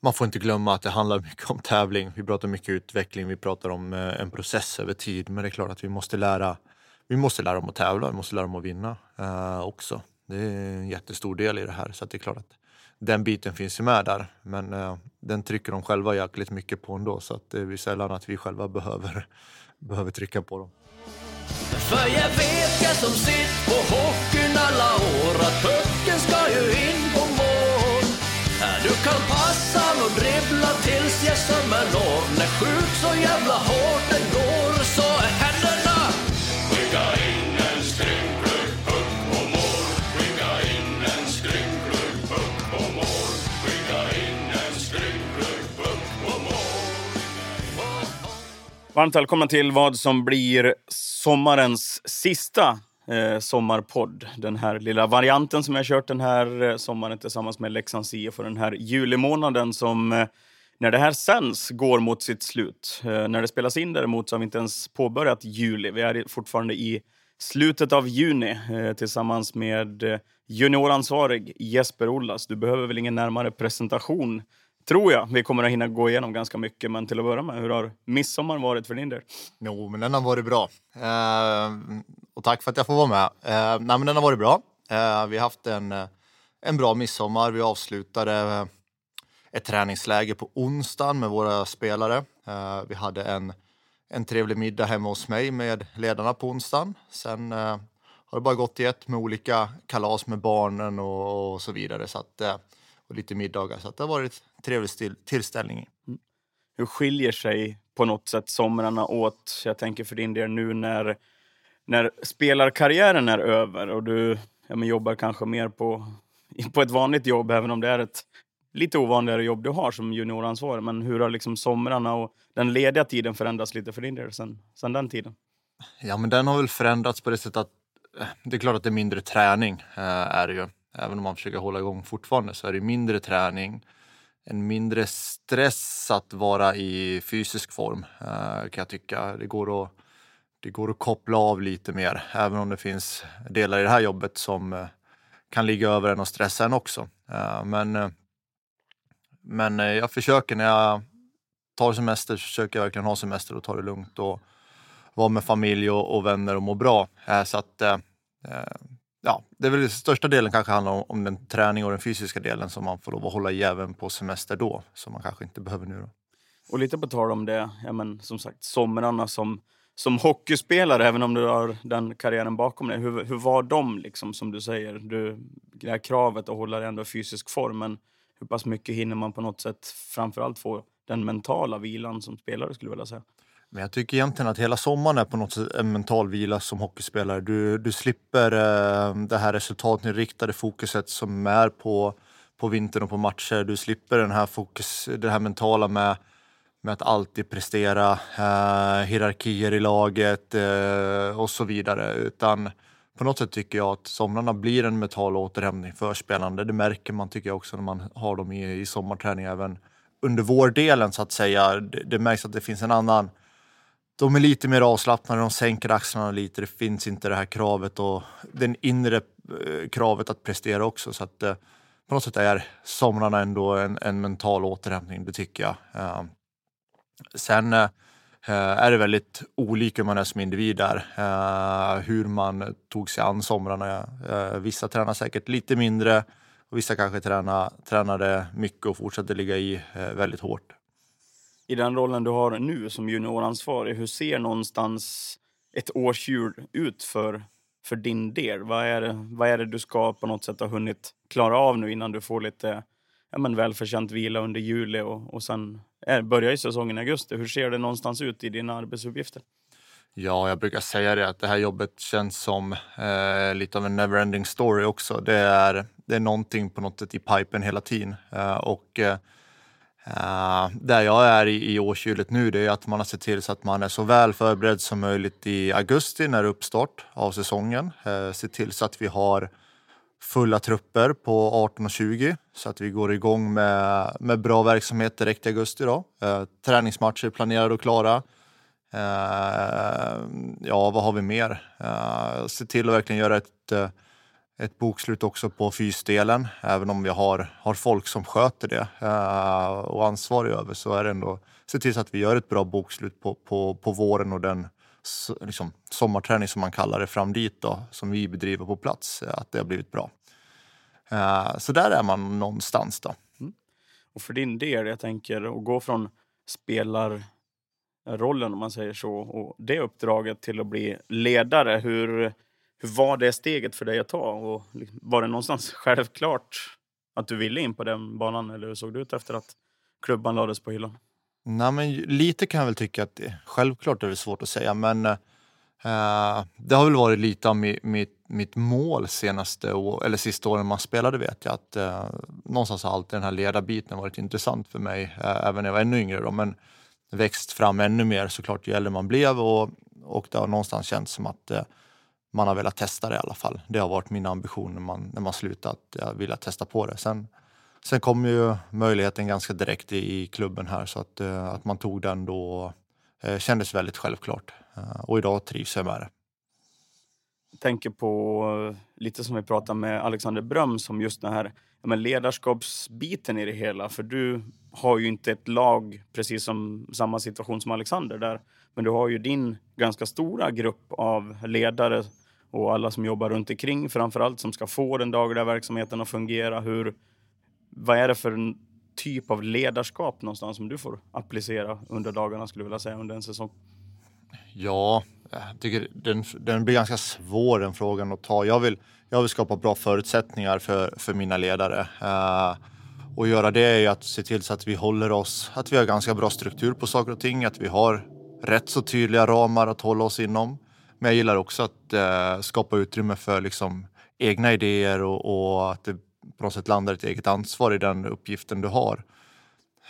man får inte glömma att det handlar mycket om tävling. Vi pratar mycket utveckling, vi pratar om eh, en process över tid. Men det är klart att vi måste lära, vi måste lära dem att tävla, vi måste lära dem att vinna eh, också. Det är en jättestor del i det här. Så det är klart att den biten finns ju med där. Men eh, den trycker de själva jäkligt mycket på ändå. Så att eh, det är sällan att vi själva behöver, behöver trycka på dem. För jag vet jag som sitt på hockeyn alla år att pucken ska ju in på mål. Du kan passa tills jag sömmer når. När sjuk så jävla hårt det går så är händerna Skicka in en skrynklig puck på mål. Skicka in en skrynklig puck på mål. Skicka in en skrynklig puck på mål. Varmt välkomna till vad som blir sommarens sista eh, sommarpodd. Den här lilla varianten som jag kört den här eh, sommaren tillsammans med Leksands IF och den här julimånaden som eh, när det här sänds går mot sitt slut. Eh, när det spelas in däremot så har vi inte ens påbörjat juli. Vi är fortfarande i slutet av juni eh, tillsammans med eh, junioransvarig Jesper Ollas. Du behöver väl ingen närmare presentation tror jag. Vi kommer att hinna gå igenom ganska mycket, men till att börja med, hur har midsommar varit för din del? Jo, men den har varit bra. Eh, och tack för att jag får vara med. Eh, nej, men den har varit bra. Eh, vi har haft en, en bra midsommar. Vi avslutade eh, ett träningsläger på onsdagen med våra spelare. Eh, vi hade en, en trevlig middag hemma hos mig med ledarna på onsdagen. Sen eh, har det bara gått i ett med olika kalas med barnen och, och så vidare. Så att, eh, och lite middagar. Så att det har varit en trevlig still, tillställning. Mm. Hur skiljer sig på något sätt somrarna åt? Jag tänker för din del nu när, när spelarkarriären är över och du ja, men jobbar kanske mer på, på ett vanligt jobb, även om det är ett lite ovanligare jobb du har som junioransvarig. Men hur har liksom somrarna och den lediga tiden förändrats lite för din del sen, sen den tiden? Ja, men den har väl förändrats på det sättet att eh, det är klart att det är mindre träning eh, är det ju. Även om man försöker hålla igång fortfarande så är det mindre träning. En mindre stress att vara i fysisk form eh, kan jag tycka. Det går, att, det går att koppla av lite mer, även om det finns delar i det här jobbet som eh, kan ligga över en och stressa en också. Eh, men, eh, men eh, jag försöker när jag tar semester så försöker jag verkligen ha semester och ta det lugnt och vara med familj och, och vänner och må bra. Eh, så att eh, ja, det är väl den största delen kanske handlar om, om den träning och den fysiska delen som man får lov att hålla i även på semester då, som man kanske inte behöver nu. Då. Och lite på tal om det, ja, men, som sagt, somrarna som, som hockeyspelare, även om du har den karriären bakom dig. Hur, hur var de, liksom, som du säger? Du, det här kravet att hålla dig ändå i fysisk form, men hur pass mycket hinner man på något sätt framförallt få den mentala vilan som spelare, skulle jag vilja säga? Men jag tycker egentligen att hela sommaren är på något sätt en mental vila som hockeyspelare. Du, du slipper eh, det här resultatinriktade fokuset som är på, på vintern och på matcher. Du slipper den här fokus, det här mentala med, med att alltid prestera, eh, hierarkier i laget eh, och så vidare. Utan på något sätt tycker jag att somrarna blir en mental återhämtning för spelarna. Det märker man tycker jag också när man har dem i, i sommarträning även under vårdelen så att säga. Det, det märks att det finns en annan de är lite mer avslappnade, de sänker axlarna lite. Det finns inte det här kravet och den inre eh, kravet att prestera också. Så att eh, på något sätt är somrarna ändå en, en mental återhämtning, det tycker jag. Eh, sen eh, Eh, är det väldigt olika hur man är som individ där. Eh, hur man tog sig an somrarna. Eh, vissa tränar säkert lite mindre och vissa kanske tränar, tränade mycket och fortsatte ligga i väldigt hårt. I den rollen du har nu som junioransvarig, hur ser någonstans ett årshjul ut för, för din del? Vad är, det, vad är det du ska på något sätt ha hunnit klara av nu innan du får lite ja, men välförtjänt vila under juli och, och sen Eh, börjar ju säsongen i augusti. Hur ser det någonstans ut i dina arbetsuppgifter? Ja, jag brukar säga det att det här jobbet känns som eh, lite av en neverending story också. Det är, det är någonting på något sätt i pipen hela tiden. Eh, och eh, eh där jag är i, i årshjulet nu det är att man har sett till så att man är så väl förberedd som möjligt i augusti när det är uppstart av säsongen. Eh, se till så att vi har fulla trupper på 18 och 20 så att vi går igång med, med bra verksamhet direkt i augusti. Då. Eh, träningsmatcher planerade och klara. Eh, ja, vad har vi mer? Eh, se till att verkligen göra ett, eh, ett bokslut också på fysdelen. Även om vi har, har folk som sköter det eh, och ansvarig över så är det ändå se till så att vi gör ett bra bokslut på, på, på våren och den liksom, sommarträning som man kallar det fram dit då, som vi bedriver på plats, eh, att det har blivit bra. Eh, så där är man någonstans då. Mm. Och för din del, jag tänker att gå från spelarrollen om man säger så och det uppdraget till att bli ledare. Hur, hur var det steget för dig att ta? Och liksom, var det någonstans självklart att du ville in på den banan eller hur såg det ut efter att klubban lades på hyllan? Nej, men lite kan jag väl tycka att det, självklart är det svårt att säga, men eh, det har väl varit lite av mi, mitt, mitt mål senaste år, eller sista åren man spelade vet jag att eh, någonstans har alltid den här ledarbiten varit intressant för mig, eh, även när jag var ännu yngre då, men växt fram ännu mer såklart ju äldre man blev och, och det har någonstans känts som att eh, man har velat testa det i alla fall. Det har varit min ambition när man, när man slutade, att jag eh, ville testa på det. Sen, sen kom ju möjligheten ganska direkt i, i klubben här så att, eh, att man tog den då eh, kändes väldigt självklart. Eh, och idag trivs jag med det. Jag tänker på eh, lite som vi pratade med Alexander Bröm som just den här ja, men ledarskapsbiten i det hela. För du har ju inte ett lag precis som samma situation som Alexander där. Men du har ju din ganska stora grupp av ledare och alla som jobbar runt omkring framförallt som ska få den dagliga verksamheten att fungera. Hur, vad är det för en typ av ledarskap någonstans som du får applicera under dagarna skulle jag vilja säga under en säsong? Ja, jag tycker den, den blir ganska svår den frågan att ta. Jag vill, jag vill skapa bra förutsättningar för, för mina ledare. Uh, och göra det är ju att se till så att vi håller oss, att vi har ganska bra struktur på saker och ting, att vi har rätt så tydliga ramar att hålla oss inom. Men jag gillar också att uh, skapa utrymme för liksom, egna idéer och, och att det på något sätt landar ett eget ansvar i den uppgiften du har.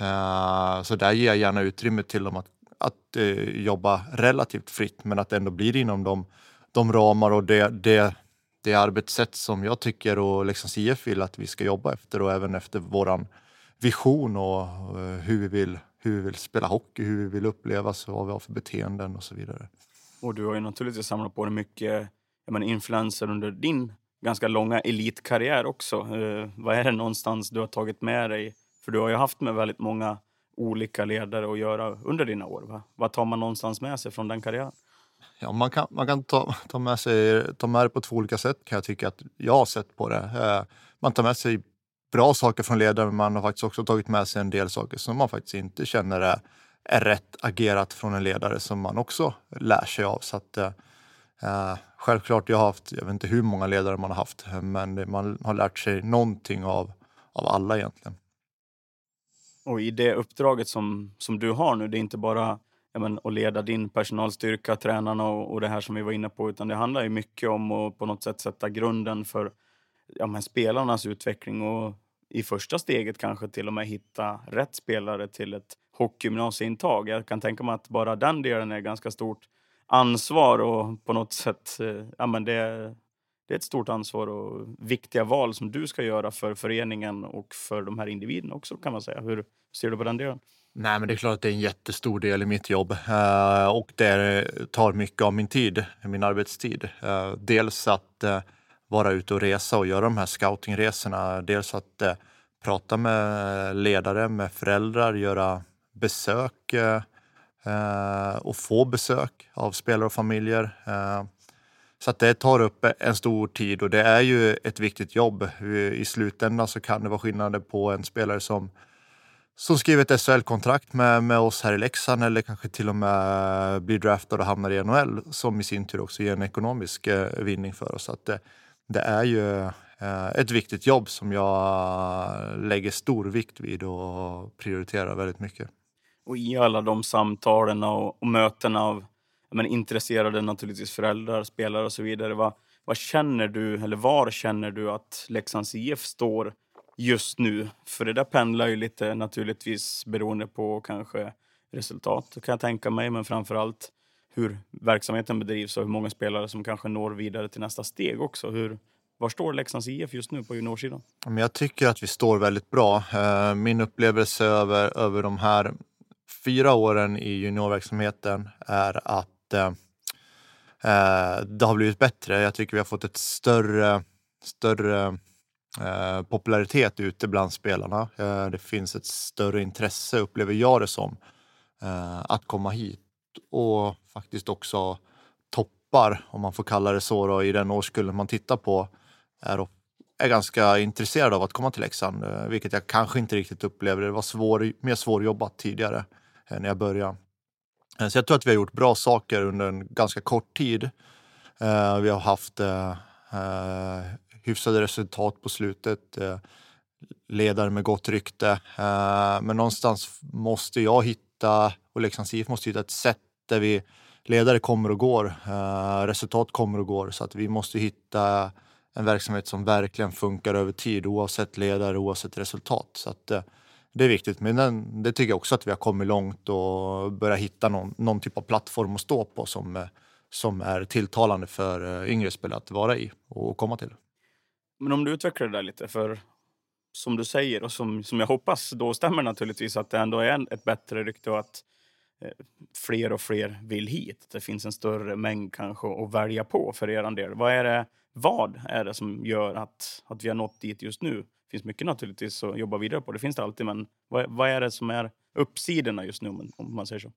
Uh, så där ger jag gärna utrymme till dem att, att uh, jobba relativt fritt men att det ändå blir inom de, de ramar och det, det, det arbetssätt som jag tycker och liksom Leksands IF vill att vi ska jobba efter och även efter våran vision och uh, hur vi vill, hur vi vill spela hockey, hur vi vill upplevas vad vi har för beteenden och så vidare. Och du har ju naturligtvis samlat på dig mycket jag menar, influenser under din ganska långa elitkarriär också. Eh, vad är det någonstans du har tagit med dig? För du har ju haft med väldigt många olika ledare att göra under dina år. Va? Vad tar man någonstans med sig från den karriären? Ja, man kan, man kan ta, ta, med sig, ta med det på två olika sätt kan jag tycka att jag har sett på det. Eh, man tar med sig bra saker från ledare men man har faktiskt också tagit med sig en del saker som man faktiskt inte känner är, är rätt agerat från en ledare som man också lär sig av. Så att, eh, eh självklart, jag har haft, jag vet inte hur många ledare man har haft, men man har lärt sig någonting av, av alla egentligen. Och i det uppdraget som, som du har nu, det är inte bara men, att leda din personalstyrka, tränarna och, och det här som vi var inne på, utan det handlar ju mycket om att på något sätt sätta grunden för ja, men, spelarnas utveckling och i första steget kanske till och med hitta rätt spelare till ett hockeygymnasieintag. Jag kan tänka mig att bara den delen är ganska stort ansvar och på något sätt, eh, ja men det, det är ett stort ansvar och viktiga val som du ska göra för föreningen och för de här individerna också kan man säga. Hur ser du på den delen? Nej, men det är klart att det är en jättestor del i mitt jobb eh, och det tar mycket av min tid, min arbetstid. Eh, dels att vara ute och resa och göra de här scoutingresorna. Dels att prata med ledare, med föräldrar, göra besök Eh, och få besök av spelare och familjer. Eh, så att det tar upp en stor tid och det är ju ett viktigt jobb. I slutändan så kan det vara skillnader på en spelare som som skriver ett SHL-kontrakt med, med oss här i Leksand eller kanske till och med blir draftad och hamnar i NHL som i sin tur också ger en ekonomisk eh, vinning för oss. Så att det, det är ju eh, ett viktigt jobb som jag lägger stor vikt vid och prioriterar väldigt mycket. Och i alla de samtalen och, och mötena av men, intresserade naturligtvis föräldrar, spelare och så vidare. Vad, vad känner du, eller var känner du att Leksands IF står just nu? För det där pendlar ju lite naturligtvis beroende på kanske resultat kan jag tänka mig, men framför allt hur verksamheten bedrivs och hur många spelare som kanske når vidare till nästa steg också. Hur, var står Leksands IF just nu på juniorsidan? Jag tycker att vi står väldigt bra. Eh, min upplevelse över, över de här fyra åren i juniorverksamheten är att eh, eh, det har blivit bättre. Jag tycker vi har fått ett större större eh, popularitet ute bland spelarna. Eh, det finns ett större intresse, upplever jag det som, eh, att komma hit och faktiskt också toppar, om man får kalla det så, då, i den årskullen man tittar på är, är ganska intresserad av att komma till Leksand, eh, vilket jag kanske inte riktigt upplevde. Det var svår, mer svårjobbat tidigare Eh, när jag började. Eh, så jag tror att vi har gjort bra saker under en ganska kort tid. Eh, vi har haft hyfsade resultat på slutet. Ledare med gott rykte. Men någonstans måste jag hitta, och Leksands IF måste hitta ett sätt där vi ledare kommer och går, resultat kommer och går. Så att vi måste hitta en verksamhet som verkligen funkar över tid oavsett ledare, oavsett resultat. Så att, eh, det är viktigt, men den, det tycker jag också att vi har kommit långt och börjat hitta någon, någon typ av plattform att stå på som, som är tilltalande för eh, yngre spelare att vara i och komma till. Men om du utvecklar det där lite, för som du säger och som, som jag hoppas då stämmer naturligtvis att det ändå är ett bättre rykte och att eh, fler och fler vill hit. Det finns en större mängd kanske att välja på för er del. Vad är det, vad är det som gör att, att vi har nått dit just nu? Det finns mycket naturligtvis att jobba vidare på, det finns det alltid, men vad, vad är det som är uppsidorna just nu om, man säger så?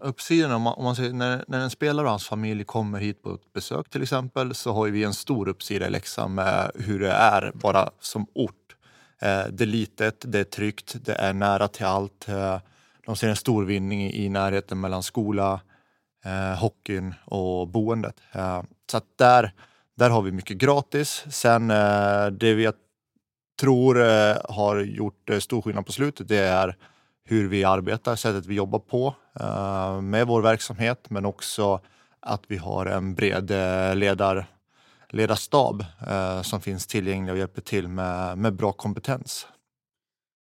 Uppsidan, om man, om man säger, när, när en spelare och hans familj kommer hit på ett besök till exempel så har ju vi en stor uppsida i Leksand med hur det är bara som ort. Eh, det är litet, det är tryggt, det är nära till allt. Eh, de ser en stor vinning i, i närheten mellan skola, eh, hockeyn och boendet. Eh, så att där, där har vi mycket gratis. Sen eh, det vet tror eh, har gjort eh, stor skillnad på slutet det är hur vi arbetar, sättet vi jobbar på eh, med vår verksamhet men också att vi har en bred ledar, ledarstab som finns tillgänglig och hjälper till med, med bra kompetens.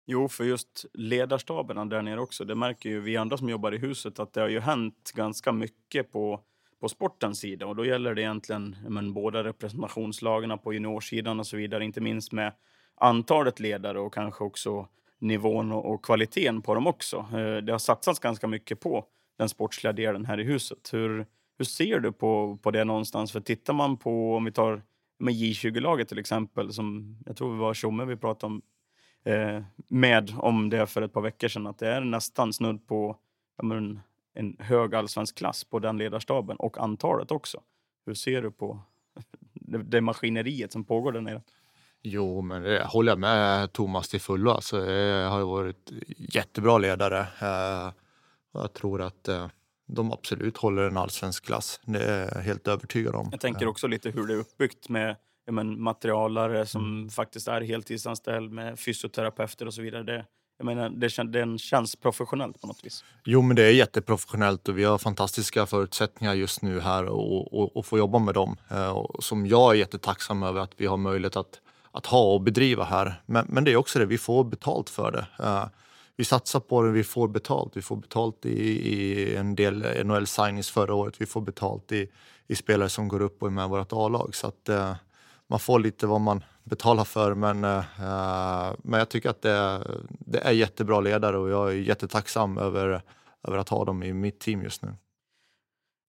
Jo, för just ledarstaberna där nere också, det märker ju vi andra som jobbar i huset att det har ju hänt ganska mycket på, på sportens sida och då gäller det egentligen men, båda representationslagarna på juniorsidan och så vidare, inte minst med antalet ledare och kanske också nivån och, kvaliteten på dem också. Eh, det har satsats ganska mycket på den sportsliga delen här i huset. Hur, hur ser du på, på det någonstans? För tittar man på, om vi tar med J20-laget till exempel, som jag tror det var Tjomme vi pratade om eh, med om det för ett par veckor sedan, att det är nästan snudd på men, en hög allsvensk klass på den ledarstaben och antalet också. Hur ser du på det, det maskineriet som pågår där nere? Jo, men det håller jag med Thomas till fullo. Alltså, det har varit jättebra ledare. Eh, Jag tror att eh, de absolut håller en allsvensk klass. Det är jag helt övertygad om. Jag tänker också lite hur det är uppbyggt med men, materialare som Mm. faktiskt är heltidsanställd med fysioterapeuter och så vidare. Det, jag menar, det, kän, den känns professionellt på något vis. Jo, men det är jätteprofessionellt och vi har fantastiska förutsättningar just nu här och, och, och få jobba med dem. Eh, och som jag är jättetacksam över att vi har möjlighet att, att ha och bedriva här. Men, men det är också det, vi får betalt för det. Uh, vi satsar på det, vi får betalt. Vi får betalt i, i en del NHL signings förra året. Vi får betalt i, i spelare som går upp och är med i vårt A-lag. Så att uh, man får lite vad man betalar för. Men, uh, men jag tycker att det, är- det är jättebra ledare och jag är jättetacksam över, över att ha dem i mitt team just nu.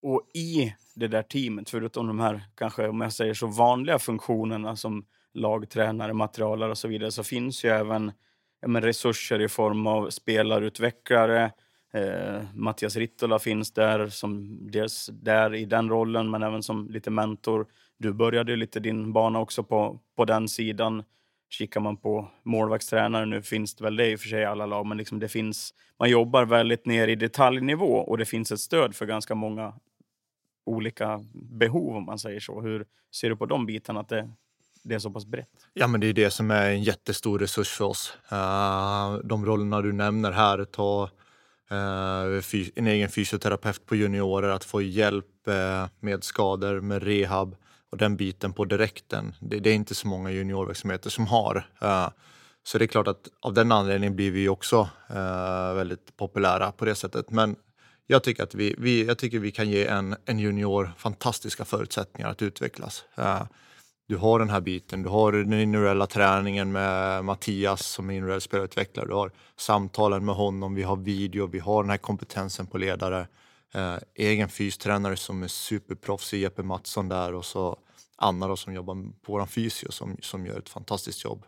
Och i det där teamet, förutom de här kanske om jag säger så vanliga funktionerna som lagtränare, materialare och så vidare, så finns ju även ja, men resurser i form av spelarutvecklare. Eh, Mattias Rittola finns där, som dels där i den rollen, men även som lite mentor. Du började ju lite din bana också på, på den sidan. Kikar man på målvaktstränare, nu finns det väl det i och för sig i alla lag, men liksom det finns, man jobbar väldigt ner i detaljnivå och det finns ett stöd för ganska många olika behov om man säger så. Hur ser du på de bitarna, att det, det är så pass brett? Ja, men det är det som är en jättestor resurs för oss. Eh, de rollerna du nämner här, ta eh, en egen fysioterapeut på juniorer, att få hjälp eh, med skador, med rehab och den biten på direkten. Det, det är inte så många juniorverksamheter som har. Så det är klart att av den anledningen blir vi också väldigt populära på det sättet. Men jag tycker att vi, vi, jag tycker vi kan ge en, en junior fantastiska förutsättningar att utvecklas. Du har den här biten, du har den individuella träningen med Mattias som är individuell spelutvecklare. du har samtalen med honom, vi har video, vi har den här kompetensen på ledare, eh, egen fystränare som är superproffs i Jeppe Mattsson där och så Anna då, som jobbar på vår fysio som, som gör ett fantastiskt jobb.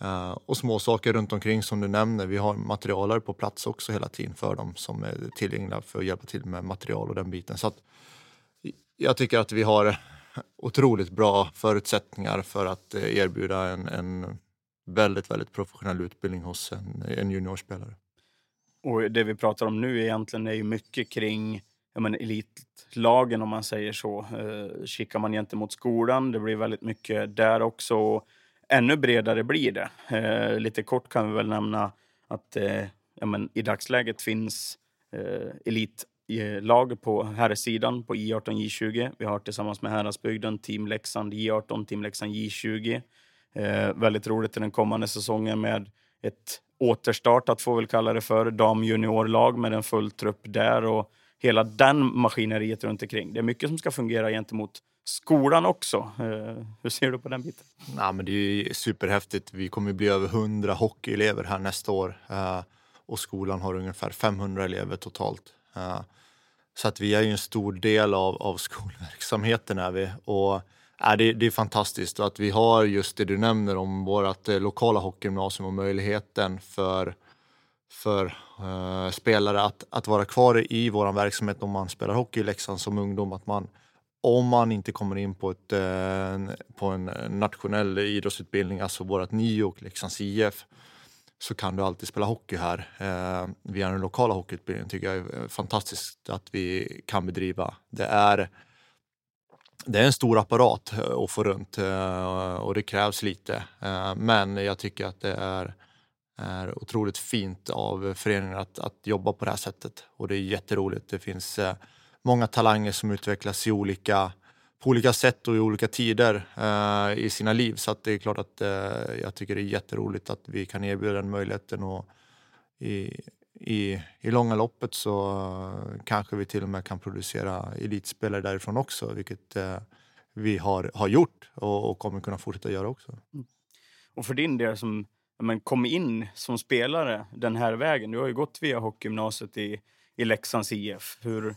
Eh, och små saker runt omkring som du nämner. Vi har materialare på plats också hela tiden för dem som är tillgängliga för att hjälpa till med material och den biten. Så att, jag tycker att vi har otroligt bra förutsättningar för att eh, erbjuda en, en väldigt, väldigt professionell utbildning hos en, en juniorspelare. Och det vi pratar om nu egentligen är ju mycket kring men elitlagen om man säger så. Eh, kikar man gentemot skolan, det blir väldigt mycket där också. Ännu bredare blir det. Eh, lite kort kan vi väl nämna att eh, ja, men i dagsläget finns eh, Eh, lag på herrsidan på I18 J20. Vi har tillsammans med Häradsbygden Team Leksand J18, Team Leksand J20. Eh, väldigt roligt i den kommande säsongen med ett återstartat, får vi väl kalla det för, damjuniorlag med en full trupp där och hela den maskineriet runt omkring. Det är mycket som ska fungera gentemot skolan också. Eh, hur ser du på den biten? Ja, men det är superhäftigt. Vi kommer bli över 100 hockeyelever här nästa år eh, och skolan har ungefär 500 elever totalt. Eh, så att vi är ju en stor del av, av skolverksamheten. Är vi. Och, äh, det, det är fantastiskt och att vi har just det du nämner om vårt eh, lokala hockeygymnasium och möjligheten för, för eh, spelare att, att vara kvar i vår verksamhet om man spelar hockey i Leksand som ungdom. Att man, om man inte kommer in på, ett, eh, på en nationell idrottsutbildning, alltså vårt NIO och Leksands IF, så kan du alltid spela hockey här. Eh, via den lokala hockeyutbildningen tycker jag är eh, fantastiskt att vi kan bedriva. Det är, det är en stor apparat eh, att få runt eh, och det krävs lite. Eh, men jag tycker att det är, är otroligt fint av föreningen att, att jobba på det här sättet och det är jätteroligt. Det finns eh, många talanger som utvecklas i olika, på olika sätt och i olika tider eh, i sina liv. Så att det är klart att eh, jag tycker det är jätteroligt att vi kan erbjuda den möjligheten. Och i, i, I långa loppet så eh, kanske vi till och med kan producera elitspelare därifrån också, vilket eh, vi har, har gjort och, och kommer kunna fortsätta göra också. Mm. Och för din del som men, kom in som spelare den här vägen. Du har ju gått via hockeygymnasiet i, i Leksands IF. Hur,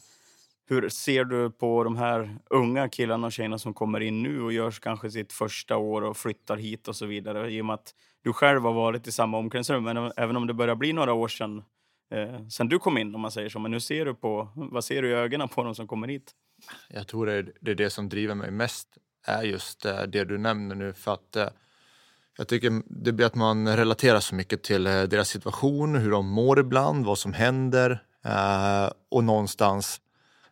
hur ser du på de här unga killarna och tjejerna som kommer in nu och gör kanske sitt första år och flyttar hit och så vidare? I och med att du själv har varit i samma omklädningsrum, men även om det börjar bli några år sedan, eh, sedan du kom in om man säger så. Men hur ser du på, vad ser du i ögonen på de som kommer hit? Jag tror det är, det är det som driver mig mest, är just eh, det du nämner nu. För att eh, jag tycker det blir att man relaterar så mycket till eh, deras situation, hur de mår ibland, vad som händer. Och någonstans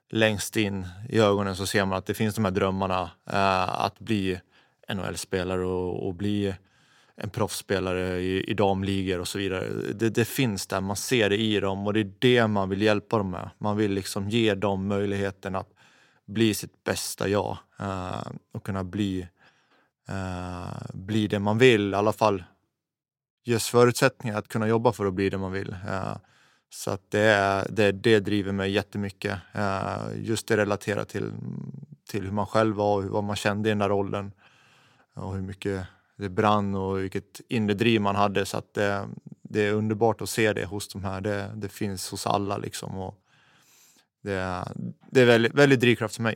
längst in i ögonen så ser man att det finns de här drömmarna eh, att bli NHL-spelare och, och bli en proffsspelare i, i damligor och så vidare. Det, det finns där, man ser det i dem och det är det man vill hjälpa dem med. Man vill liksom ge dem möjligheten att bli sitt bästa jag eh, och kunna bli, eh, bli det man vill. I alla fall ges förutsättningar att kunna jobba för att bli det man vill. Eh. Så att det, är- det, det driver mig jättemycket. Eh, just det relaterat till, till hur man själv var och vad man kände i den där rollen. Och hur mycket det brann och vilket inre driv man hade. Så att det, det är underbart att se det hos de här. Det, det finns hos alla liksom. Och det, är- det är väldigt, väldigt drivkraft för mig.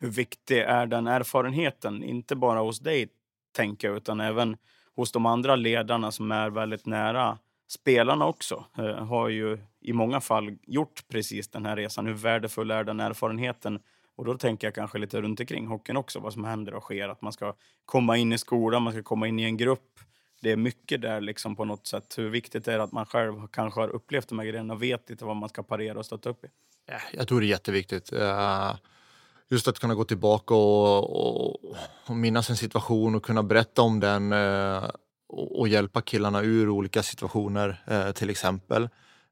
Hur viktig är den erfarenheten? Inte bara hos dig, tänker jag, utan även hos de andra ledarna som är väldigt nära spelarna också. Eh, har ju i många fall gjort precis den här resan. Hur värdefull är den erfarenheten? Och då tänker jag kanske lite runt omkring hockeyn också, vad som händer och sker. Att man ska komma in i skolan, man ska komma in i en grupp. Det är mycket där liksom på något sätt. Hur viktigt är det att man själv kanske har upplevt de här grejerna och vet lite vad man ska parera och stötta upp i? Jag tror det är jätteviktigt. Eh, just att kunna gå tillbaka och, och, och minnas en situation och kunna berätta om den eh, och, och hjälpa killarna ur olika situationer eh, till exempel.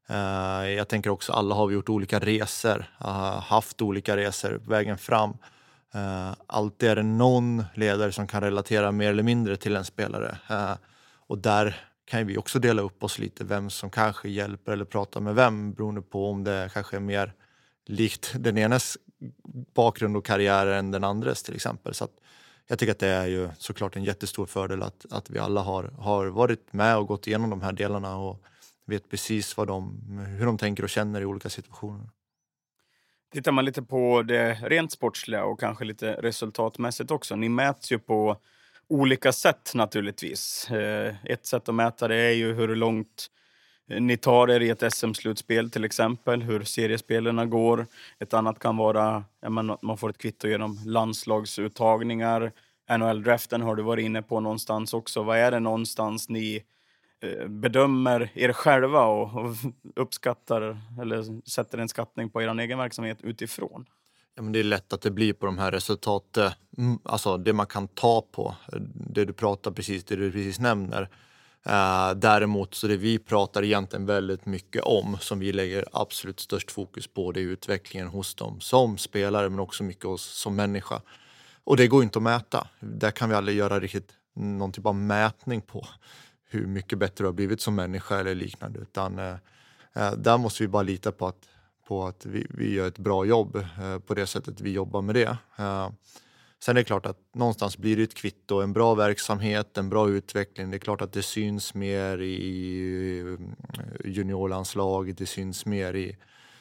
Eh, Jag tänker också alla har vi gjort olika resor, eh, haft olika resor vägen fram. Eh, Alltid är det någon ledare som kan relatera mer eller mindre till en spelare. Eh, Och där kan vi också dela upp oss lite, vem som kanske hjälper eller pratar med vem beroende på om det kanske är mer likt den enes bakgrund och karriär än den andres till exempel. Så att jag tycker att det är ju såklart en jättestor fördel att, att vi alla har, har varit med och gått igenom de här delarna och vet precis vad de, hur de tänker och känner i olika situationer. Tittar man lite på det rent sportsliga och kanske lite resultatmässigt också. Ni mäts ju på olika sätt naturligtvis. Eh, ett sätt att mäta det är ju hur långt Eh, ni tar er i ett SM-slutspel till exempel, hur seriespelarna går. Ett annat kan vara att man får ett kvitto genom landslagsuttagningar. NHL-draften har du varit inne på någonstans också. Vad är det någonstans ni eh, bedömer er själva och, uppskattar eller sätter en skattning på er egen verksamhet utifrån? Ja, men det är lätt att det blir på de här resultaten, eh, alltså det man kan ta på, det du pratar precis, det du precis nämner. Uh, däremot så det vi pratar egentligen väldigt mycket om, som vi lägger absolut störst fokus på, det är utvecklingen hos dem som spelare men också mycket hos, som människa. Och det går inte att mäta. Där kan vi aldrig göra riktigt någon typ av mätning på hur mycket bättre du har blivit som människa eller liknande. Utan uh, där måste vi bara lita på att på att vi, vi gör ett bra jobb eh, på det sättet vi jobbar med det. Sen är det klart att någonstans blir det ett kvitto, en bra verksamhet, en bra utveckling. Det är klart att det syns mer i eh, juniorlandslag, juniorlandslaget, det syns mer i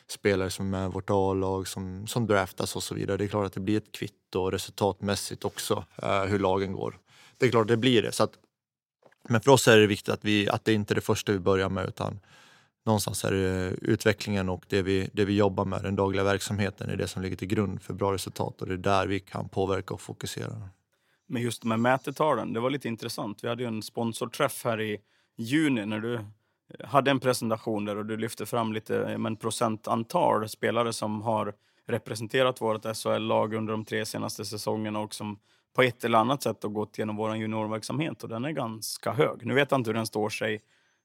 spelare som är med i vårt A-lag som, som draftas och så vidare. Det är klart att det blir ett kvitto resultatmässigt också, eh, hur lagen går. Det är klart att det blir det. Så att, men för oss är det viktigt att, vi, att det inte är det första vi börjar med utan någonstans är det eh, utvecklingen och det vi, det vi jobbar med, den dagliga verksamheten, är det som ligger till grund för bra resultat och det är där vi kan påverka och fokusera. Men just med mätetalen, det var lite intressant. Vi hade ju en sponsorträff här i juni när du eh, hade en presentation där och du lyfte fram lite men, procentantal spelare som har representerat vårt SHL-lag under de tre senaste säsongerna och som på ett eller annat sätt har gått genom vår juniorverksamhet och den är ganska hög. Nu vet jag inte hur den står sig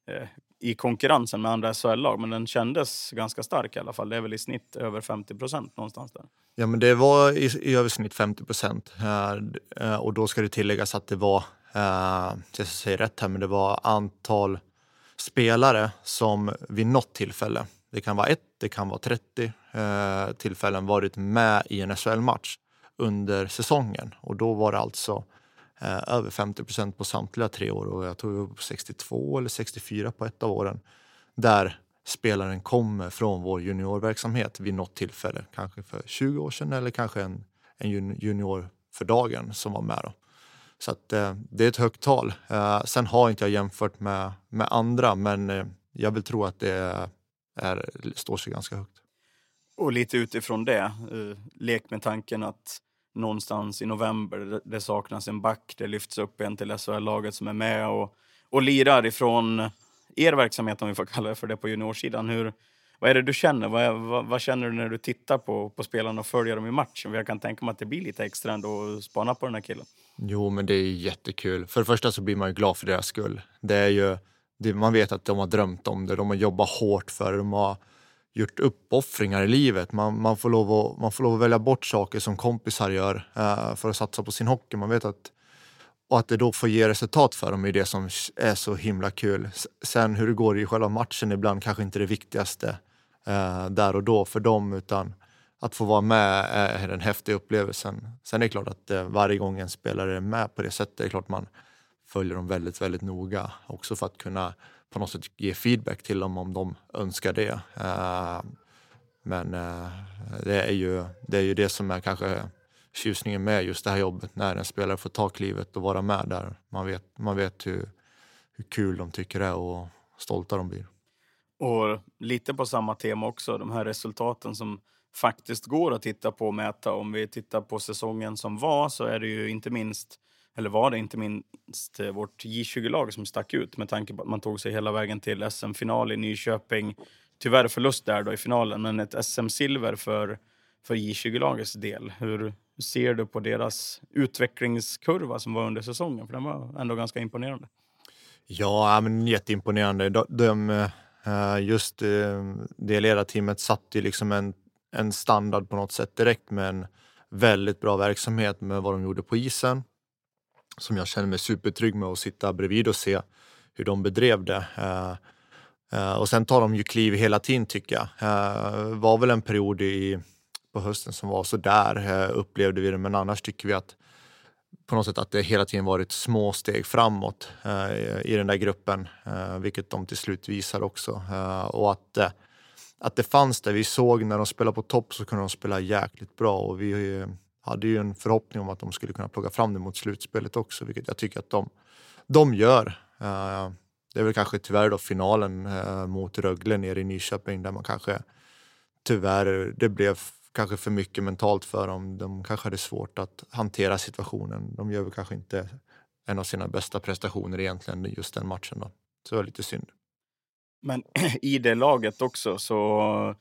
eh, i konkurrensen med andra SHL-lag, men den kändes ganska stark i alla fall. Det är väl i snitt över 50 procent någonstans där. Ja, men det var i, i översnitt 50 procent. Eh, och då ska det tilläggas att det var, eh, jag ska säga rätt här, men det var antal spelare som vid något tillfälle, det kan vara ett, det kan vara 30 eh, tillfällen, varit med i en SHL-match under säsongen. Och då var det alltså eh, över 50 procent på samtliga tre år och jag tror vi var på 62 eller 64 på ett av åren. Där spelaren kommer från vår juniorverksamhet vid något tillfälle, kanske för 20 år sedan eller kanske en, en junior för dagen som var med. Då. Så att, eh, det är ett högt tal. Eh, sen har inte jag jämfört med, med andra, men eh, jag vill tro att det är, står sig ganska högt. Och lite utifrån det, eh, lek med tanken att någonstans i november. Det saknas en back, det lyfts upp en till SHL-laget som är med och, och lirar ifrån er verksamhet, om vi får kalla det för det, på juniorsidan. Hur, vad är det du känner? Vad, vad, vad, känner du när du tittar på, på spelarna och följer dem i matchen? Jag kan tänka mig att det blir lite extra ändå att spana på den här killen. Jo, men det är jättekul. För det första så blir man ju glad för deras skull. Det är ju, det, man vet att de har drömt om det, de har jobbat hårt för det, de har gjort uppoffringar i livet. Man, man, får lov att, man får lov att välja bort saker som kompisar gör eh, för att satsa på sin hockey. Man vet att, och att det då får ge resultat för dem är det som är så himla kul. Sen hur det går i själva matchen ibland kanske inte det viktigaste eh, där och då för dem utan att få vara med är den häftiga upplevelsen. Sen är det klart att eh, varje gång en spelare är med på det sättet, det är klart man följer dem väldigt, väldigt noga också för att kunna på något sätt ge feedback till dem om de önskar det. Eh, men eh, det, är ju, det är ju det som är kanske tjusningen med just det här jobbet, när en spelare får ta klivet och vara med där. Man vet, man vet hur, hur kul de tycker det är och stolta de blir. Och lite på samma tema också, de här resultaten som faktiskt går att titta på och mäta. Om vi tittar på säsongen som var så är det ju inte minst eller var det inte minst eh, vårt J20-lag som stack ut med tanke på att man tog sig hela vägen till SM-final i Nyköping. Tyvärr förlust där då i finalen, men ett SM-silver för, för J20-lagets del. Hur ser du på deras utvecklingskurva som var under säsongen? För den var ändå ganska imponerande. Ja, men jätteimponerande. De, de, eh, just eh, det ledarteamet satte ju liksom en, en standard på något sätt direkt med en väldigt bra verksamhet med vad de gjorde på isen som jag känner mig supertrygg med att sitta bredvid och se hur de bedrev det. Eh, eh, och sen tar de ju kliv hela tiden tycker jag. Det var väl en period i, på hösten som var så där upplevde vi det, men annars tycker vi att på något sätt att det hela tiden varit små steg framåt i den där gruppen, vilket de till slut visar också. och att att det fanns där. Vi såg när de spelade på topp så kunde de spela jäkligt bra och vi hade ju en förhoppning om att de skulle kunna plocka fram det mot slutspelet också, vilket jag tycker att de, de gör. Eh, det är väl kanske tyvärr då finalen eh, mot Rögle nere i Nyköping där man kanske tyvärr, det blev kanske för mycket mentalt för dem. De kanske hade svårt att hantera situationen. De gör väl kanske inte en av sina bästa prestationer egentligen just den matchen. Då. Så det var lite synd. Men i det laget också så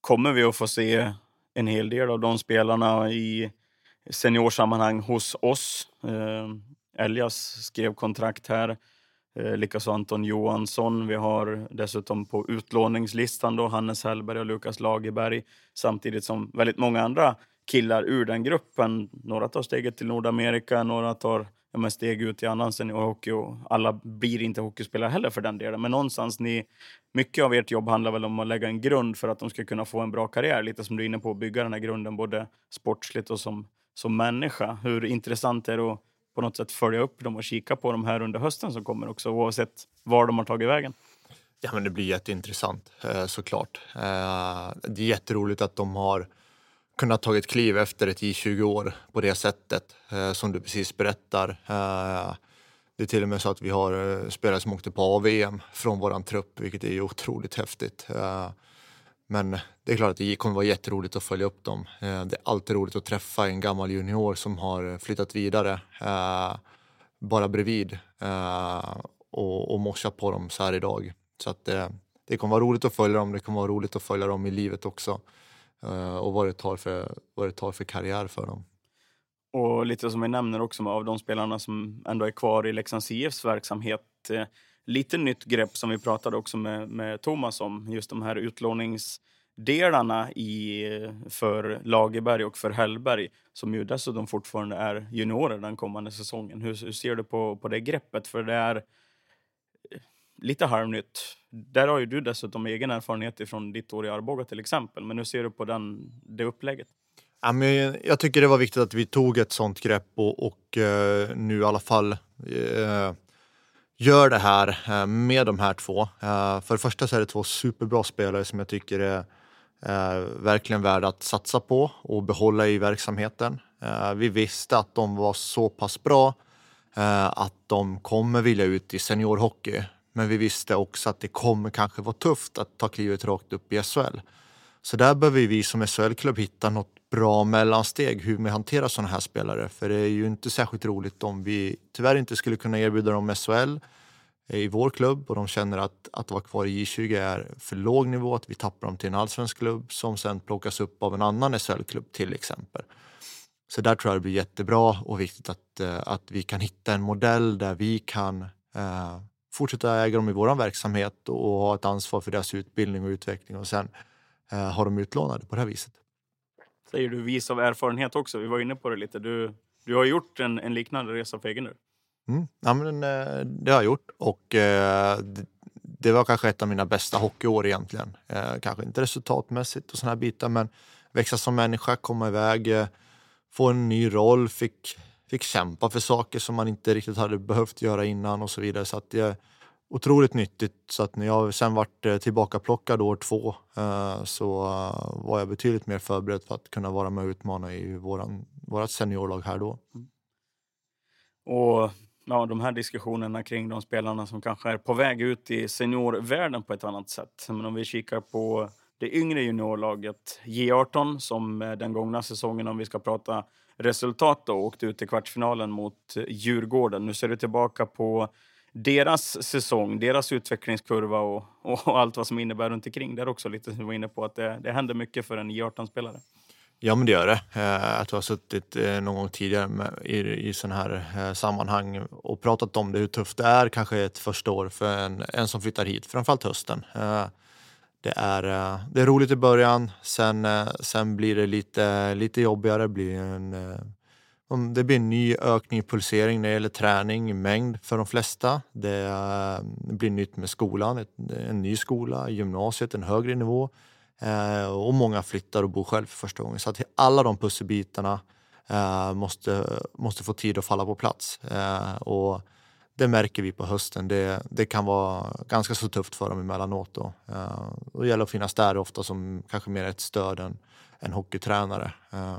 kommer vi att få se en hel del av de spelarna i seniorsammanhang hos oss. Eh, Elias skrev kontrakt här. Eh, likaså Anton Johansson. Vi har dessutom på utlåningslistan då Hannes Hellberg och Lukas Lagerberg. Samtidigt som väldigt många andra killar ur den gruppen. Några tar steget till Nordamerika, några tar ja, men steg ut i annan seniorhockey och alla blir inte hockeyspelare heller för den delen. Men någonstans, ni, mycket av ert jobb handlar väl om att lägga en grund för att de ska kunna få en bra karriär. Lite som du är inne på, bygga den här grunden både sportsligt och som, som människa. Hur intressant är det att på något sätt följa upp dem och kika på dem här under hösten som kommer också, oavsett var de har tagit vägen? Ja, men det blir jätteintressant eh, såklart. Eh, det är jätteroligt att de har kunnat ta ett kliv efter ett J20-år på det sättet eh, som du precis berättar. Eh, det är till och med så att vi har eh, spelare som åkte på AVM från våran trupp, vilket är otroligt häftigt. Eh, men det är klart att det kommer vara jätteroligt att följa upp dem. Det är alltid roligt att träffa en gammal junior som har flyttat vidare bara bredvid och, och morsa på dem så här idag. Så att det, det kommer vara roligt att följa dem. Det kommer vara roligt att följa dem i livet också. Eh, och vad det tar för, vad det tar för karriär för dem. Och lite som vi nämner också av de spelarna som ändå är kvar i Leksands IFs verksamhet. Eh, lite nytt grepp som vi pratade också med, med Thomas om. Just de här utlåningsdelarna i, eh, för Lagerberg och för Hellberg som ju dessutom fortfarande är juniorer den kommande säsongen. Hur, hur ser du på, på det greppet? För det är lite halvnytt. Där har ju du dessutom egen erfarenhet från ditt år i Arboga till exempel. Men hur ser du på den, det upplägget? Ja, men jag tycker det var viktigt att vi tog ett sånt grepp och, och eh, nu i alla fall eh, gör det här eh, med de här två. Eh, för det första så är det två superbra spelare som jag tycker är verkligen värda att satsa på och behålla i verksamheten. vi visste att de var så pass bra att de kommer vilja ut i seniorhockey men vi visste också att det kommer kanske vara tufft att ta klivet rakt upp i SHL. Så där behöver vi som SHL-klubb hitta något bra mellansteg hur vi hanterar sådana här spelare. För det är ju inte särskilt roligt om vi tyvärr inte skulle kunna erbjuda dem SHL eh, i vår klubb och de känner att, att vara kvar i J20 är för låg nivå, att vi tappar dem till en allsvensk klubb som sen plockas upp av en annan SHL-klubb till exempel. Så där tror jag det blir jättebra och viktigt att, eh, att vi kan hitta en modell där vi kan eh, fortsätta äga dem i vår verksamhet och ha ett ansvar för deras utbildning och utveckling och sen eh, ha dem utlånade på det här viset. Säger du vis av erfarenhet också? Vi var inne på det lite. Du, du har gjort en, en liknande resa för egen del. Mm. Ja, men, eh, det har jag gjort och eh, det, det var kanske ett av mina bästa hockeyår egentligen. Eh, kanske inte resultatmässigt och såna här bitar men växa som människa, komma iväg, eh, få en ny roll, fick fick kämpa för saker som man inte riktigt hade behövt göra innan och så vidare. Så att det är otroligt nyttigt. Så att när jag sen vart eh, tillbakaplockad år två eh, så eh, var jag betydligt mer förberedd för att kunna vara med och utmana i våran, vårat seniorlag här då. Mm. Och ja, de här diskussionerna kring de spelarna som kanske är på väg ut i seniorvärlden på ett annat sätt. Men om vi kikar på det yngre juniorlaget J18 som den gångna säsongen, om vi ska prata resultat då, och åkte ut i kvartsfinalen mot Djurgården. Nu ser du tillbaka på deras säsong, deras utvecklingskurva och, och allt vad som innebär runt omkring. Där också lite som du var inne på att det, det händer mycket för en J18-spelare. Ja, men det gör det. Eh, att du har suttit eh, någon gång tidigare med, i, i sådana här eh, sammanhang och pratat om det, hur tufft det är kanske ett första år för en, en som flyttar hit, framförallt hösten. Det är, eh, det är roligt i början, sen, eh, sen blir det lite, lite jobbigare. Det blir, en, eh, det blir en ny ökning i pulsering när det gäller träning, i mängd för de flesta. Det blir nytt med skolan, en ny skola, gymnasiet, en högre nivå. Och många flyttar och bor själv för första gången. Så att alla de pusselbitarna måste, måste få tid att falla på plats. Och det märker vi på hösten. Det, det kan vara ganska så tufft för dem emellanåt. Då. Uh, och det gäller att finnas där ofta som kanske mer ett stöd än en hockeytränare. Uh,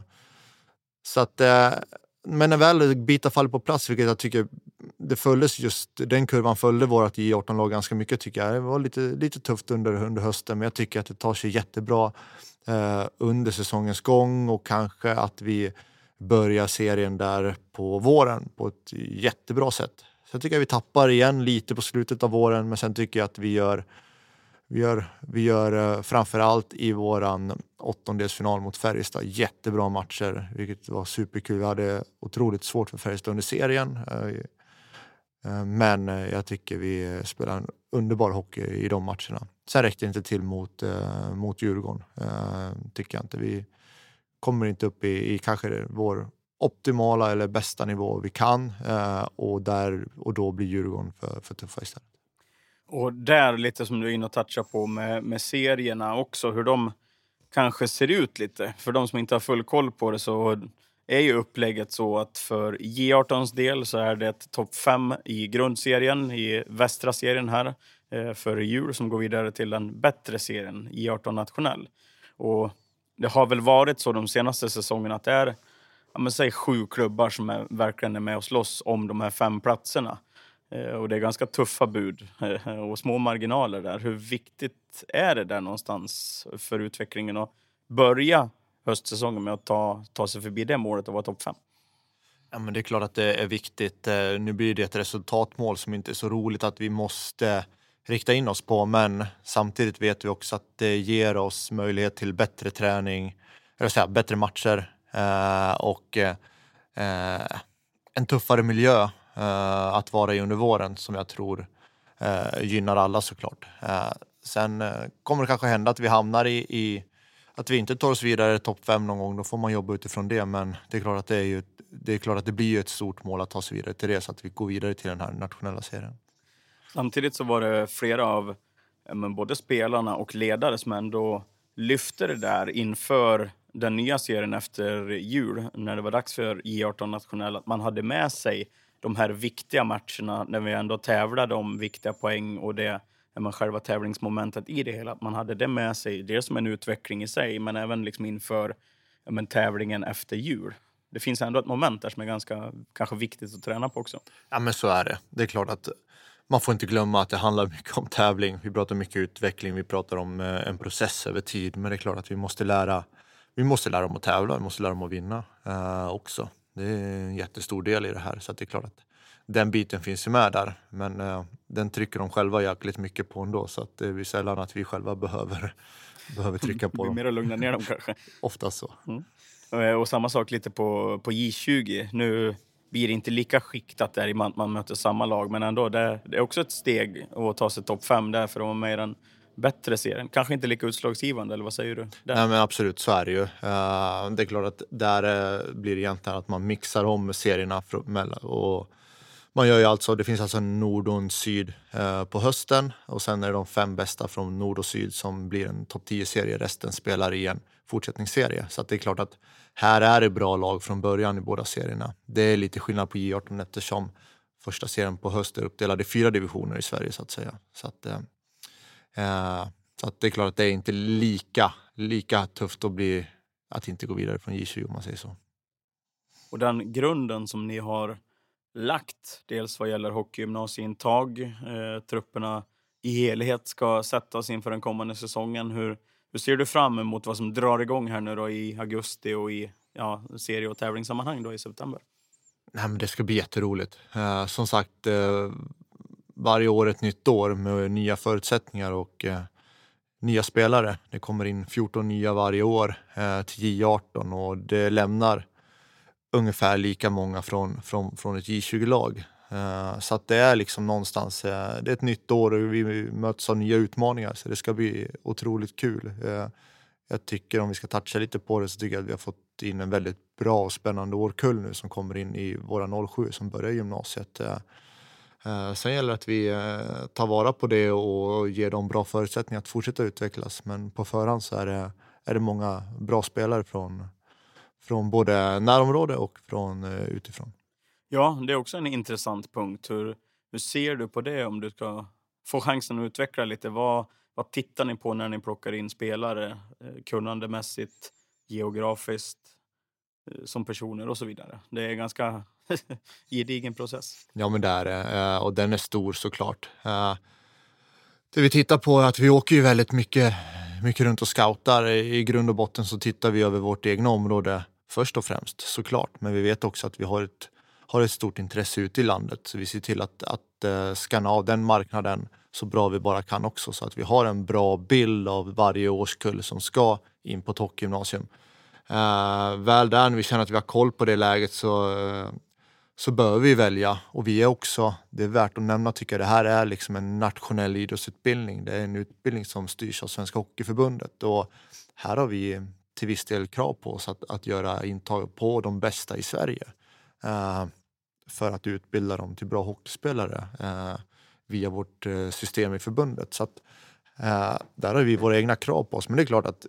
så att, uh, men när väl bitar faller på plats, vilket jag tycker det följdes just, den kurvan följde vårt J18-lag ganska mycket tycker jag. Det var lite, lite tufft under, under hösten men jag tycker att det tar sig jättebra under säsongens gång och kanske att vi börjar serien där på våren på ett jättebra sätt. Sen tycker jag vi tappar igen lite på slutet av våren men sen tycker jag att vi gör vi gör, vi gör eh, framförallt i våran åttondelsfinal mot Färjestad jättebra matcher, vilket var superkul. Vi hade otroligt svårt för Färjestad under serien. Eh, eh, men jag tycker vi spelar en underbar hockey i de matcherna. Sen räckte det inte till mot, mot Djurgården, tycker jag inte. Vi kommer inte upp i, i kanske vår optimala eller bästa nivå vi kan eh, och, där, och då blir Djurgården för, för tuffa istället. Och där, lite som du är inne och touchar på med, med serierna också, hur de kanske ser ut lite. För de som inte har full koll på det så är ju upplägget så att för J18s del så är det ett topp 5 i grundserien, i västra serien här, eh, för jul, som går vidare till den bättre serien, J18 nationell. Och det har väl varit så de senaste säsongerna att det är men säg sju klubbar som är, verkligen är med och slåss om de här fem platserna. Eh, och det är ganska tuffa bud eh, och små marginaler där. Hur viktigt är det där någonstans för utvecklingen att börja höstsäsongen med att ta, ta sig förbi det målet och vara topp fem? Ja, men det är klart att det är viktigt. Eh, nu blir det ett resultatmål som inte är så roligt att vi måste rikta in oss på, men samtidigt vet vi också att det ger oss möjlighet till bättre träning, eller säga, bättre matcher Eh, och eh, en tuffare miljö eh, att vara i under våren som jag tror eh, gynnar alla såklart. Eh, sen eh, kommer det kanske hända att vi hamnar i, i att vi inte tar oss vidare topp fem någon gång, då får man jobba utifrån det. Men det är klart att det, är ju, det, är klart att det blir ett stort mål att ta sig vidare till det, så att vi går vidare till den här nationella serien. Samtidigt så var det flera av eh, men både spelarna och ledare som ändå lyfte det där inför den nya serien efter jul, när det var dags för J18 nationell, att man hade med sig de här viktiga matcherna när vi ändå tävlade om viktiga poäng och det men själva tävlingsmomentet i det hela. Att man hade det med sig, dels som en utveckling i sig, men även liksom inför men, tävlingen efter jul. Det finns ändå ett moment där som är ganska kanske viktigt att träna på också. Ja, men så är det. Det är klart att man får inte glömma att det handlar mycket om tävling. Vi pratar mycket utveckling, vi pratar om eh, en process över tid. Men det är klart att vi måste lära, vi måste lära om att tävla, vi måste lära om att vinna eh, också. Det är en jättestor del i det här. Så det är klart att den biten finns ju med där. Men eh, den trycker de själva jäkligt mycket på ändå. Så att det är sällan att vi själva behöver, behöver trycka på dem. mer att lugna ner dem kanske. Oftast så. Mm. Och, och samma sak lite på, på J20. Nu blir det inte lika skiktat där i man, man möter samma lag. Men ändå, det, det är också ett steg att ta sig topp fem där för att vara med i den bättre serien. Kanske inte lika utslagsgivande, eller vad säger du? Där? Nej, men absolut, så är det ju. Eh, det är klart att där eh, blir det egentligen att man mixar om serierna och man gör ju alltså, det finns alltså nord och en syd eh, på hösten och sen är det de fem bästa från nord och syd som blir en topp 10-serie. Resten spelar i en fortsättningsserie. Så det är klart att här är det bra lag från början i båda serierna. Det är lite skillnad på J18 eftersom första serien på höst är uppdelad i fyra divisioner i Sverige så att säga. Så att, Eh, så att det är klart att det är inte lika, lika tufft att, bli, att inte gå vidare från J20 om man säger så. Och den grunden som ni har lagt, dels vad gäller hockeygymnasieintag, eh, trupperna i helhet ska sättas inför den kommande säsongen. Hur, hur ser du fram emot vad som drar igång här nu då i augusti och i ja, serie och tävlingssammanhang då i september? Nej, men det ska bli jätteroligt. Eh, som sagt, eh, varje år ett nytt år med nya förutsättningar och eh, nya spelare. Det kommer in 14 nya varje år eh, till J18 och det lämnar ungefär lika många från, från, från ett J20-lag. Eh, så att det är liksom någonstans, eh, det är ett nytt år och vi möts av nya utmaningar så det ska bli otroligt kul. Eh, jag tycker om vi ska toucha lite på det så tycker jag att vi har fått in en väldigt bra och spännande årkull nu som kommer in i våra 07 som börjar gymnasiet. Eh, Eh, sen gäller det att vi eh, tar vara på det och ger dem bra förutsättningar att fortsätta utvecklas. Men på förhand så är det, är det många bra spelare från, från både närområde och från eh, utifrån. Ja, det är också en intressant punkt. Hur Hur ser du på det om du ska få chansen att utveckla lite? Vad, vad tittar ni på när ni plockar in spelare? Eh, kunnandemässigt, geografiskt, eh, som personer och så vidare. Det är ganska gedigen process. Ja, men det är det. Eh, och den är stor såklart. Eh, det vi tittar på är att vi åker ju väldigt mycket, mycket runt och scoutar. I grund och botten så tittar vi över vårt egna område först och främst såklart. Men vi vet också att vi har ett, har ett stort intresse ute i landet. Så vi ser till att, att eh, skanna av den marknaden så bra vi bara kan också. Så att vi har en bra bild av varje årskull som ska in på toppgymnasium. Uh, väl där, när vi känner att vi har koll på det läget så så bör vi välja. Och vi är också, det är värt att nämna tycker jag, det här är liksom en nationell idrottsutbildning. Det är en utbildning som styrs av Svenska Hockeyförbundet och här har vi till viss del krav på oss att, att göra intag på de bästa i Sverige. Eh, för att utbilda dem till bra hockeyspelare eh, via vårt eh, system i förbundet. Så att, eh, där har vi våra egna krav på oss. Men det är klart att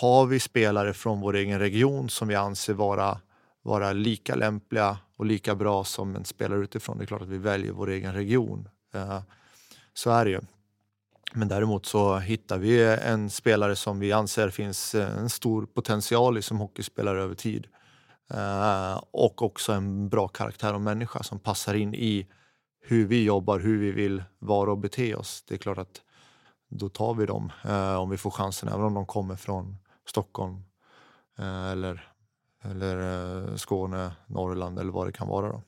har vi spelare från vår egen region som vi anser vara vara lika lämpliga och lika bra som en spelare utifrån. Det är klart att vi väljer vår egen region. Eh, så är det ju. Men däremot så hittar vi en spelare som vi anser finns eh, en stor potential i som hockeyspelare över tid. Eh, och också en bra karaktär och människa som passar in i hur vi jobbar, hur vi vill vara och bete oss. Det är klart att då tar vi dem om vi får chansen, även om de kommer från Stockholm eller eller eh, Skåne, Norrland eller vad det kan vara. Då.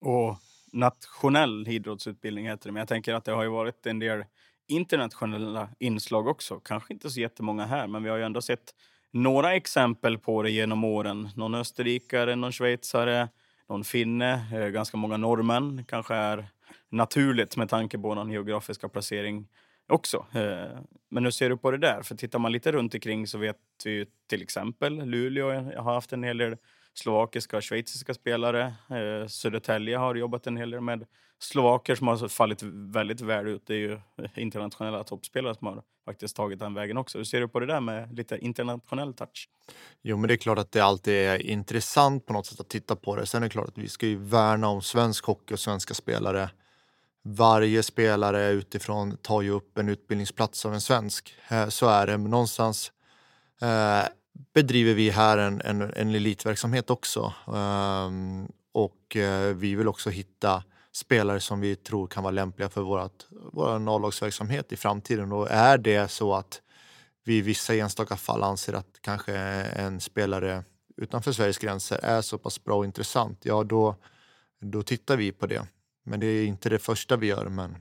Och nationell idrottsutbildning heter det, men jag tänker att det har ju varit en del internationella inslag också. Kanske inte så jättemånga här, men vi har ju ändå sett några exempel på det genom åren. Någon österrikare, någon schweizare, någon finne, eh, ganska många norrmän. kanske är naturligt med tanke på någon geografiska placering också. Eh, men hur ser du på det där? För tittar man lite runt omkring så vet vi ju till exempel Luleå har haft en hel del slovakiska och schweiziska spelare. Eh, Södertälje har jobbat en hel del med slovaker som har fallit väldigt väl ut. Det är ju internationella toppspelare som har faktiskt tagit den vägen också. Hur ser du på det där med lite internationell touch? Jo, men det är klart att det alltid är intressant på något sätt att titta på det. Sen är det klart att vi ska ju värna om svensk hockey och svenska spelare. Varje spelare utifrån tar ju upp en utbildningsplats av en svensk. Eh, så är det. Men någonstans eh, bedriver vi här en, en, en elitverksamhet också. Ehm, och eh, vi vill också hitta spelare som vi tror kan vara lämpliga för vår A-lagsverksamhet i framtiden. Och är det så att vi i vissa enstaka fall anser att kanske en spelare utanför Sveriges gränser är så pass bra och intressant, ja då, då tittar vi på det. Men det är inte det första vi gör, men,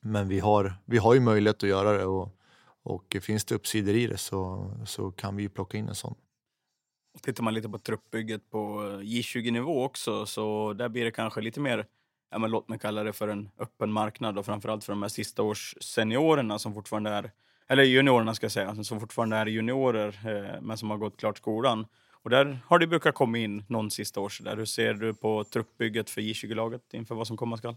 men vi, har, vi har ju möjlighet att göra det och, och finns det uppsidor i det så, så kan vi plocka in en sån. Tittar man lite på truppbygget på eh, J20-nivå också så där blir det kanske lite mer, ja, men låt mig kalla det för en öppen marknad och framförallt för de här sista års seniorerna som fortfarande är, eller juniorerna ska jag säga, alltså som fortfarande är juniorer eh, men som har gått klart skolan. Och där har det brukat komma in någon sista års där. Hur ser du på truppbygget för J20-laget inför vad som komma skall?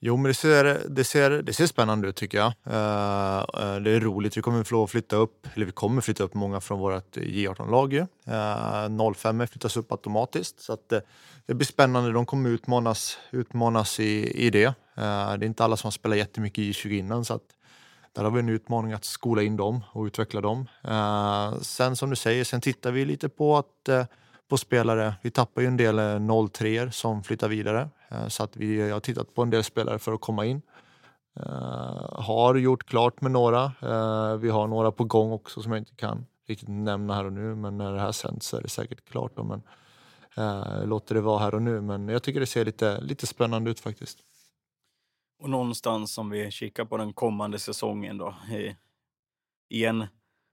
Jo, men det ser, det ser, det ser spännande ut tycker jag. Eh, eh, det är roligt. Vi kommer få att flytta upp, eller vi kommer flytta upp många från vårt J18-lag. Uh, 05 flyttas upp automatiskt. Så att, eh, det blir spännande. De kommer utmanas, utmanas i, i det. Det är inte alla som har spelat jättemycket J20 innan. Så att, där har vi en utmaning att skola in dem och utveckla dem. Eh, sen som du säger, sen tittar vi lite på att eh, på spelare. Vi tappar ju en del eh, 03 som flyttar vidare. Eh, Så att vi har tittat på en del spelare för att komma in. Eh, har gjort klart med några. Eh, vi har några på gång också som jag inte kan riktigt nämna här och nu. Men när det här sänds så är det säkert klart. Då, men, eh, låter det vara här och nu. Men jag tycker det ser lite, lite spännande ut faktiskt. Och någonstans om vi kikar på den kommande säsongen då. I, i en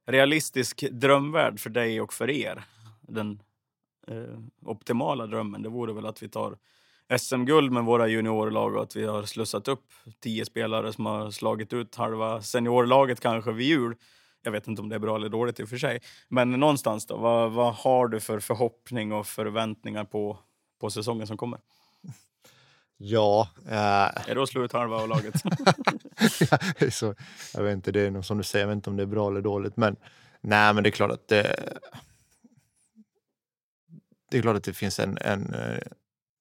realistisk drömvärld för dig och för er. Den eh, optimala drömmen, det vore väl att vi tar SM-guld med våra juniorlag och att vi har slussat upp tio spelare som har slagit ut halva seniorlaget kanske vid jul. Jag vet inte om det är bra eller dåligt i och för sig. Men någonstans då, vad, vad har du för förhoppning och förväntningar på, på säsongen som kommer? Ja, eh, Är det att slå ut halva av laget? så, jag vet inte, det är nog som du säger, jag vet inte om det är bra eller dåligt. Men nej, men det är klart att det, det är klart att det finns en, en, eh,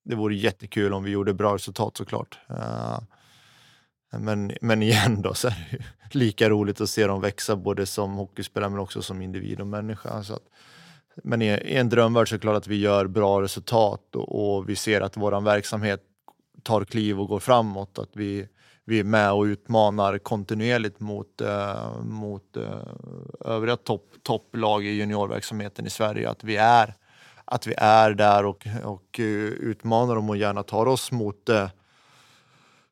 det vore jättekul om vi gjorde bra resultat såklart. Eh, men, men igen då, så är det ju lika roligt att se dem växa både som hockeyspelare men också som individ och människa. Så att, men i, i en drömvärld så är det klart att vi gör bra resultat och, och vi ser att vår verksamhet tar kliv och går framåt. Att vi, vi är med och utmanar kontinuerligt mot, eh, mot eh, övriga topp, topplag i juniorverksamheten i Sverige. Att vi är, att vi är där och, och eh, utmanar dem och gärna tar oss mot eh,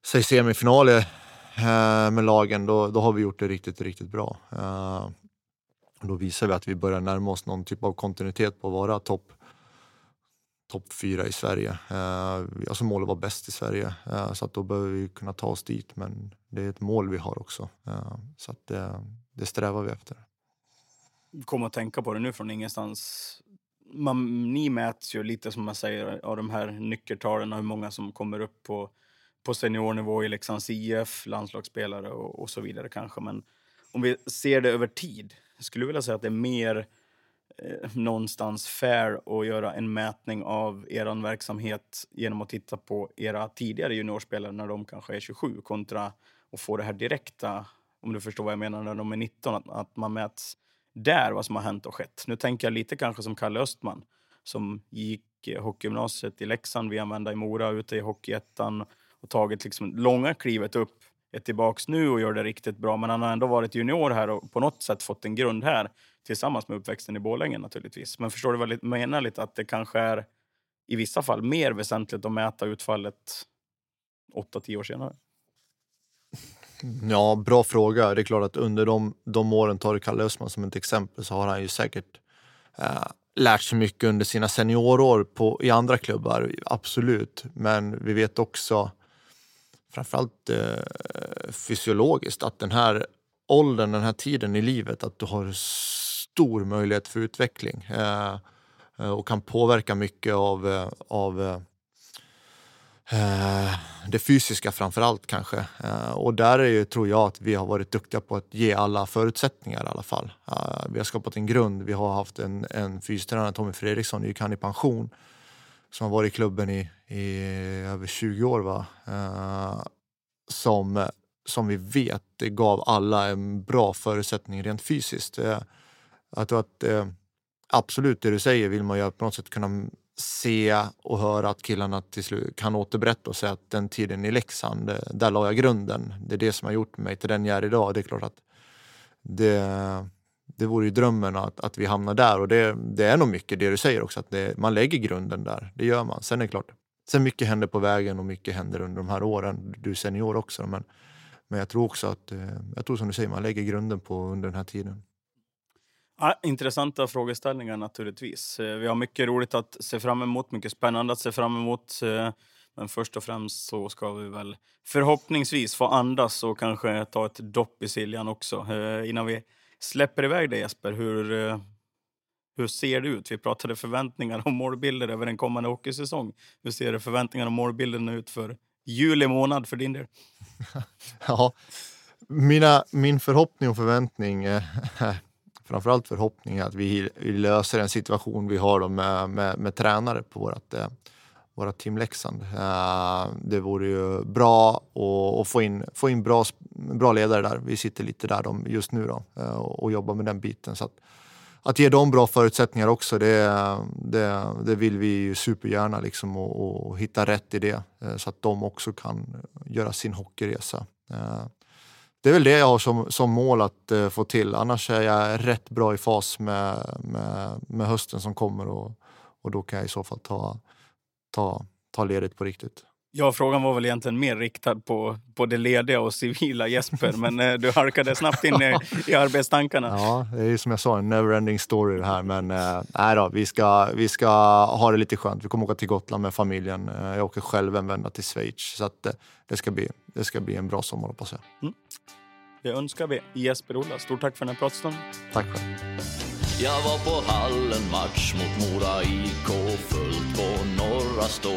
säg semifinaler eh, med lagen. Då, då har vi gjort det riktigt, riktigt bra. Eh, då visar vi att vi börjar närma oss någon typ av kontinuitet på att vara topp topp fyra i Sverige. Eh, alltså målet var bäst i Sverige, eh, så att då behöver vi kunna ta oss dit. Men det är ett mål vi har också, eh, så att det, det strävar vi efter. Kom att tänka på det nu från ingenstans. Man, ni mäts ju lite som man säger av de här nyckeltalen och hur många som kommer upp på, på seniornivå i Leksands IF, landslagsspelare och, och så vidare kanske. Men om vi ser det över tid, skulle jag vilja säga att det är mer eh, någonstans fair att göra en mätning av er verksamhet genom att titta på era tidigare juniorspelare när de kanske är 27 kontra att få det här direkta, om du förstår vad jag menar, när de är 19, att, att man mäts där vad som har hänt och skett. Nu tänker jag lite kanske som Kalle Östman som gick eh, hockeygymnasiet i Leksand, via använde i Mora, ute i Hockeyettan och tagit liksom långa klivet upp, är tillbaka nu och gör det riktigt bra. Men han har ändå varit junior här och på något sätt fått en grund här tillsammans med uppväxten i Borlänge naturligtvis. Men förstår du vad jag menar lite? Att det kanske är i vissa fall mer väsentligt att mäta utfallet 8-10 år senare. Ja, bra fråga. Det är klart att under de, de åren, tar du Kalle Östman som ett exempel, så har han ju säkert eh, lärt sig mycket under sina seniorår på, i andra klubbar, absolut. Men vi vet också, framförallt eh, fysiologiskt, att den här åldern, den här tiden i livet, att du har stor möjlighet för utveckling eh, eh och kan påverka mycket av, eh, av eh, eh, det fysiska framför allt kanske. Eh, och där är ju, tror jag att vi har varit duktiga på att ge alla förutsättningar i alla fall. Eh, vi har skapat en grund. Vi har haft en, en fystränare, Tommy Fredriksson, gick han i pension, som har varit i klubben i, i över 20 år. Va? Eh, som, som vi vet gav alla en bra förutsättning rent fysiskt. Eh, jag tror att eh, absolut det du säger vill man ju på något sätt kunna se och höra att killarna till slut kan återberätta och säga att den tiden i Leksand, där la jag grunden. Det är det som har gjort mig till den jag är idag. Det är klart att det, det vore ju drömmen att, att vi hamnar där och det, det är nog mycket det du säger också, att det, man lägger grunden där. Det gör man. Sen är det klart, sen mycket händer på vägen och mycket händer under de här åren. Du är senior också, men, men jag tror också att, eh, jag tror som du säger, man lägger grunden på under den här tiden. Ja, intressanta frågeställningar naturligtvis. Eh, vi har mycket roligt att se fram emot, mycket spännande att se fram emot. Eh, men först och främst så ska vi väl förhoppningsvis få andas och kanske ta ett dopp i Siljan också. Innan vi släpper iväg dig Jesper, hur, hur ser det ut? Vi pratade förväntningar och målbilder över en kommande hockeysäsong. Hur ser det förväntningarna och målbilderna ut för juli månad för din del? ja, mina, min förhoppning och förväntning eh, framförallt förhoppning är att vi, vi löser en situation vi har med, med, med tränare på vårt, eh, våra Team Leksand. Eh, det vore ju bra att få in, få in bra, bra ledare där. Vi sitter lite där de, just nu då, eh, och jobbar med den biten. Så att, att ge dem bra förutsättningar också, det, det, det vill vi ju supergärna liksom och, och hitta rätt i det eh, så att de också kan göra sin hockeyresa. Eh, det är väl det jag har som, som mål att eh, få till. Annars är jag rätt bra i fas med, med, med hösten som kommer och, och då kan jag i så fall ta, ta, ta ledigt på riktigt. Ja, frågan var väl egentligen mer riktad på, på det lediga och civila Jesper, men eh, du halkade snabbt in i, i arbetstankarna. Ja, det är ju som jag sa, en never-ending story det här. Men eh, nej då, vi ska, vi ska ha det lite skönt. Vi kommer åka till Gotland med familjen. Eh, jag åker själv en vända till Schweiz. Så att, eh, det, ska bli, det ska bli en bra sommar hoppas jag. Mm. Det önskar vi Jesper Ola. Stort tack för den här pratstunden. Tack själv. Jag var på hallen match mot Mora IK fullt på Norra Stå.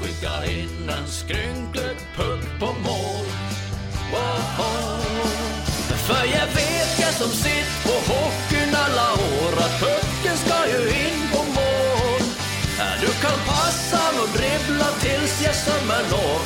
Skicka in en skrynklig puck på mål. Woho! För jag vet jag som sitt på hockeyn alla år att pucken ska ju in på mål. Äh, du kan passa och dribbla tills jag sömmer når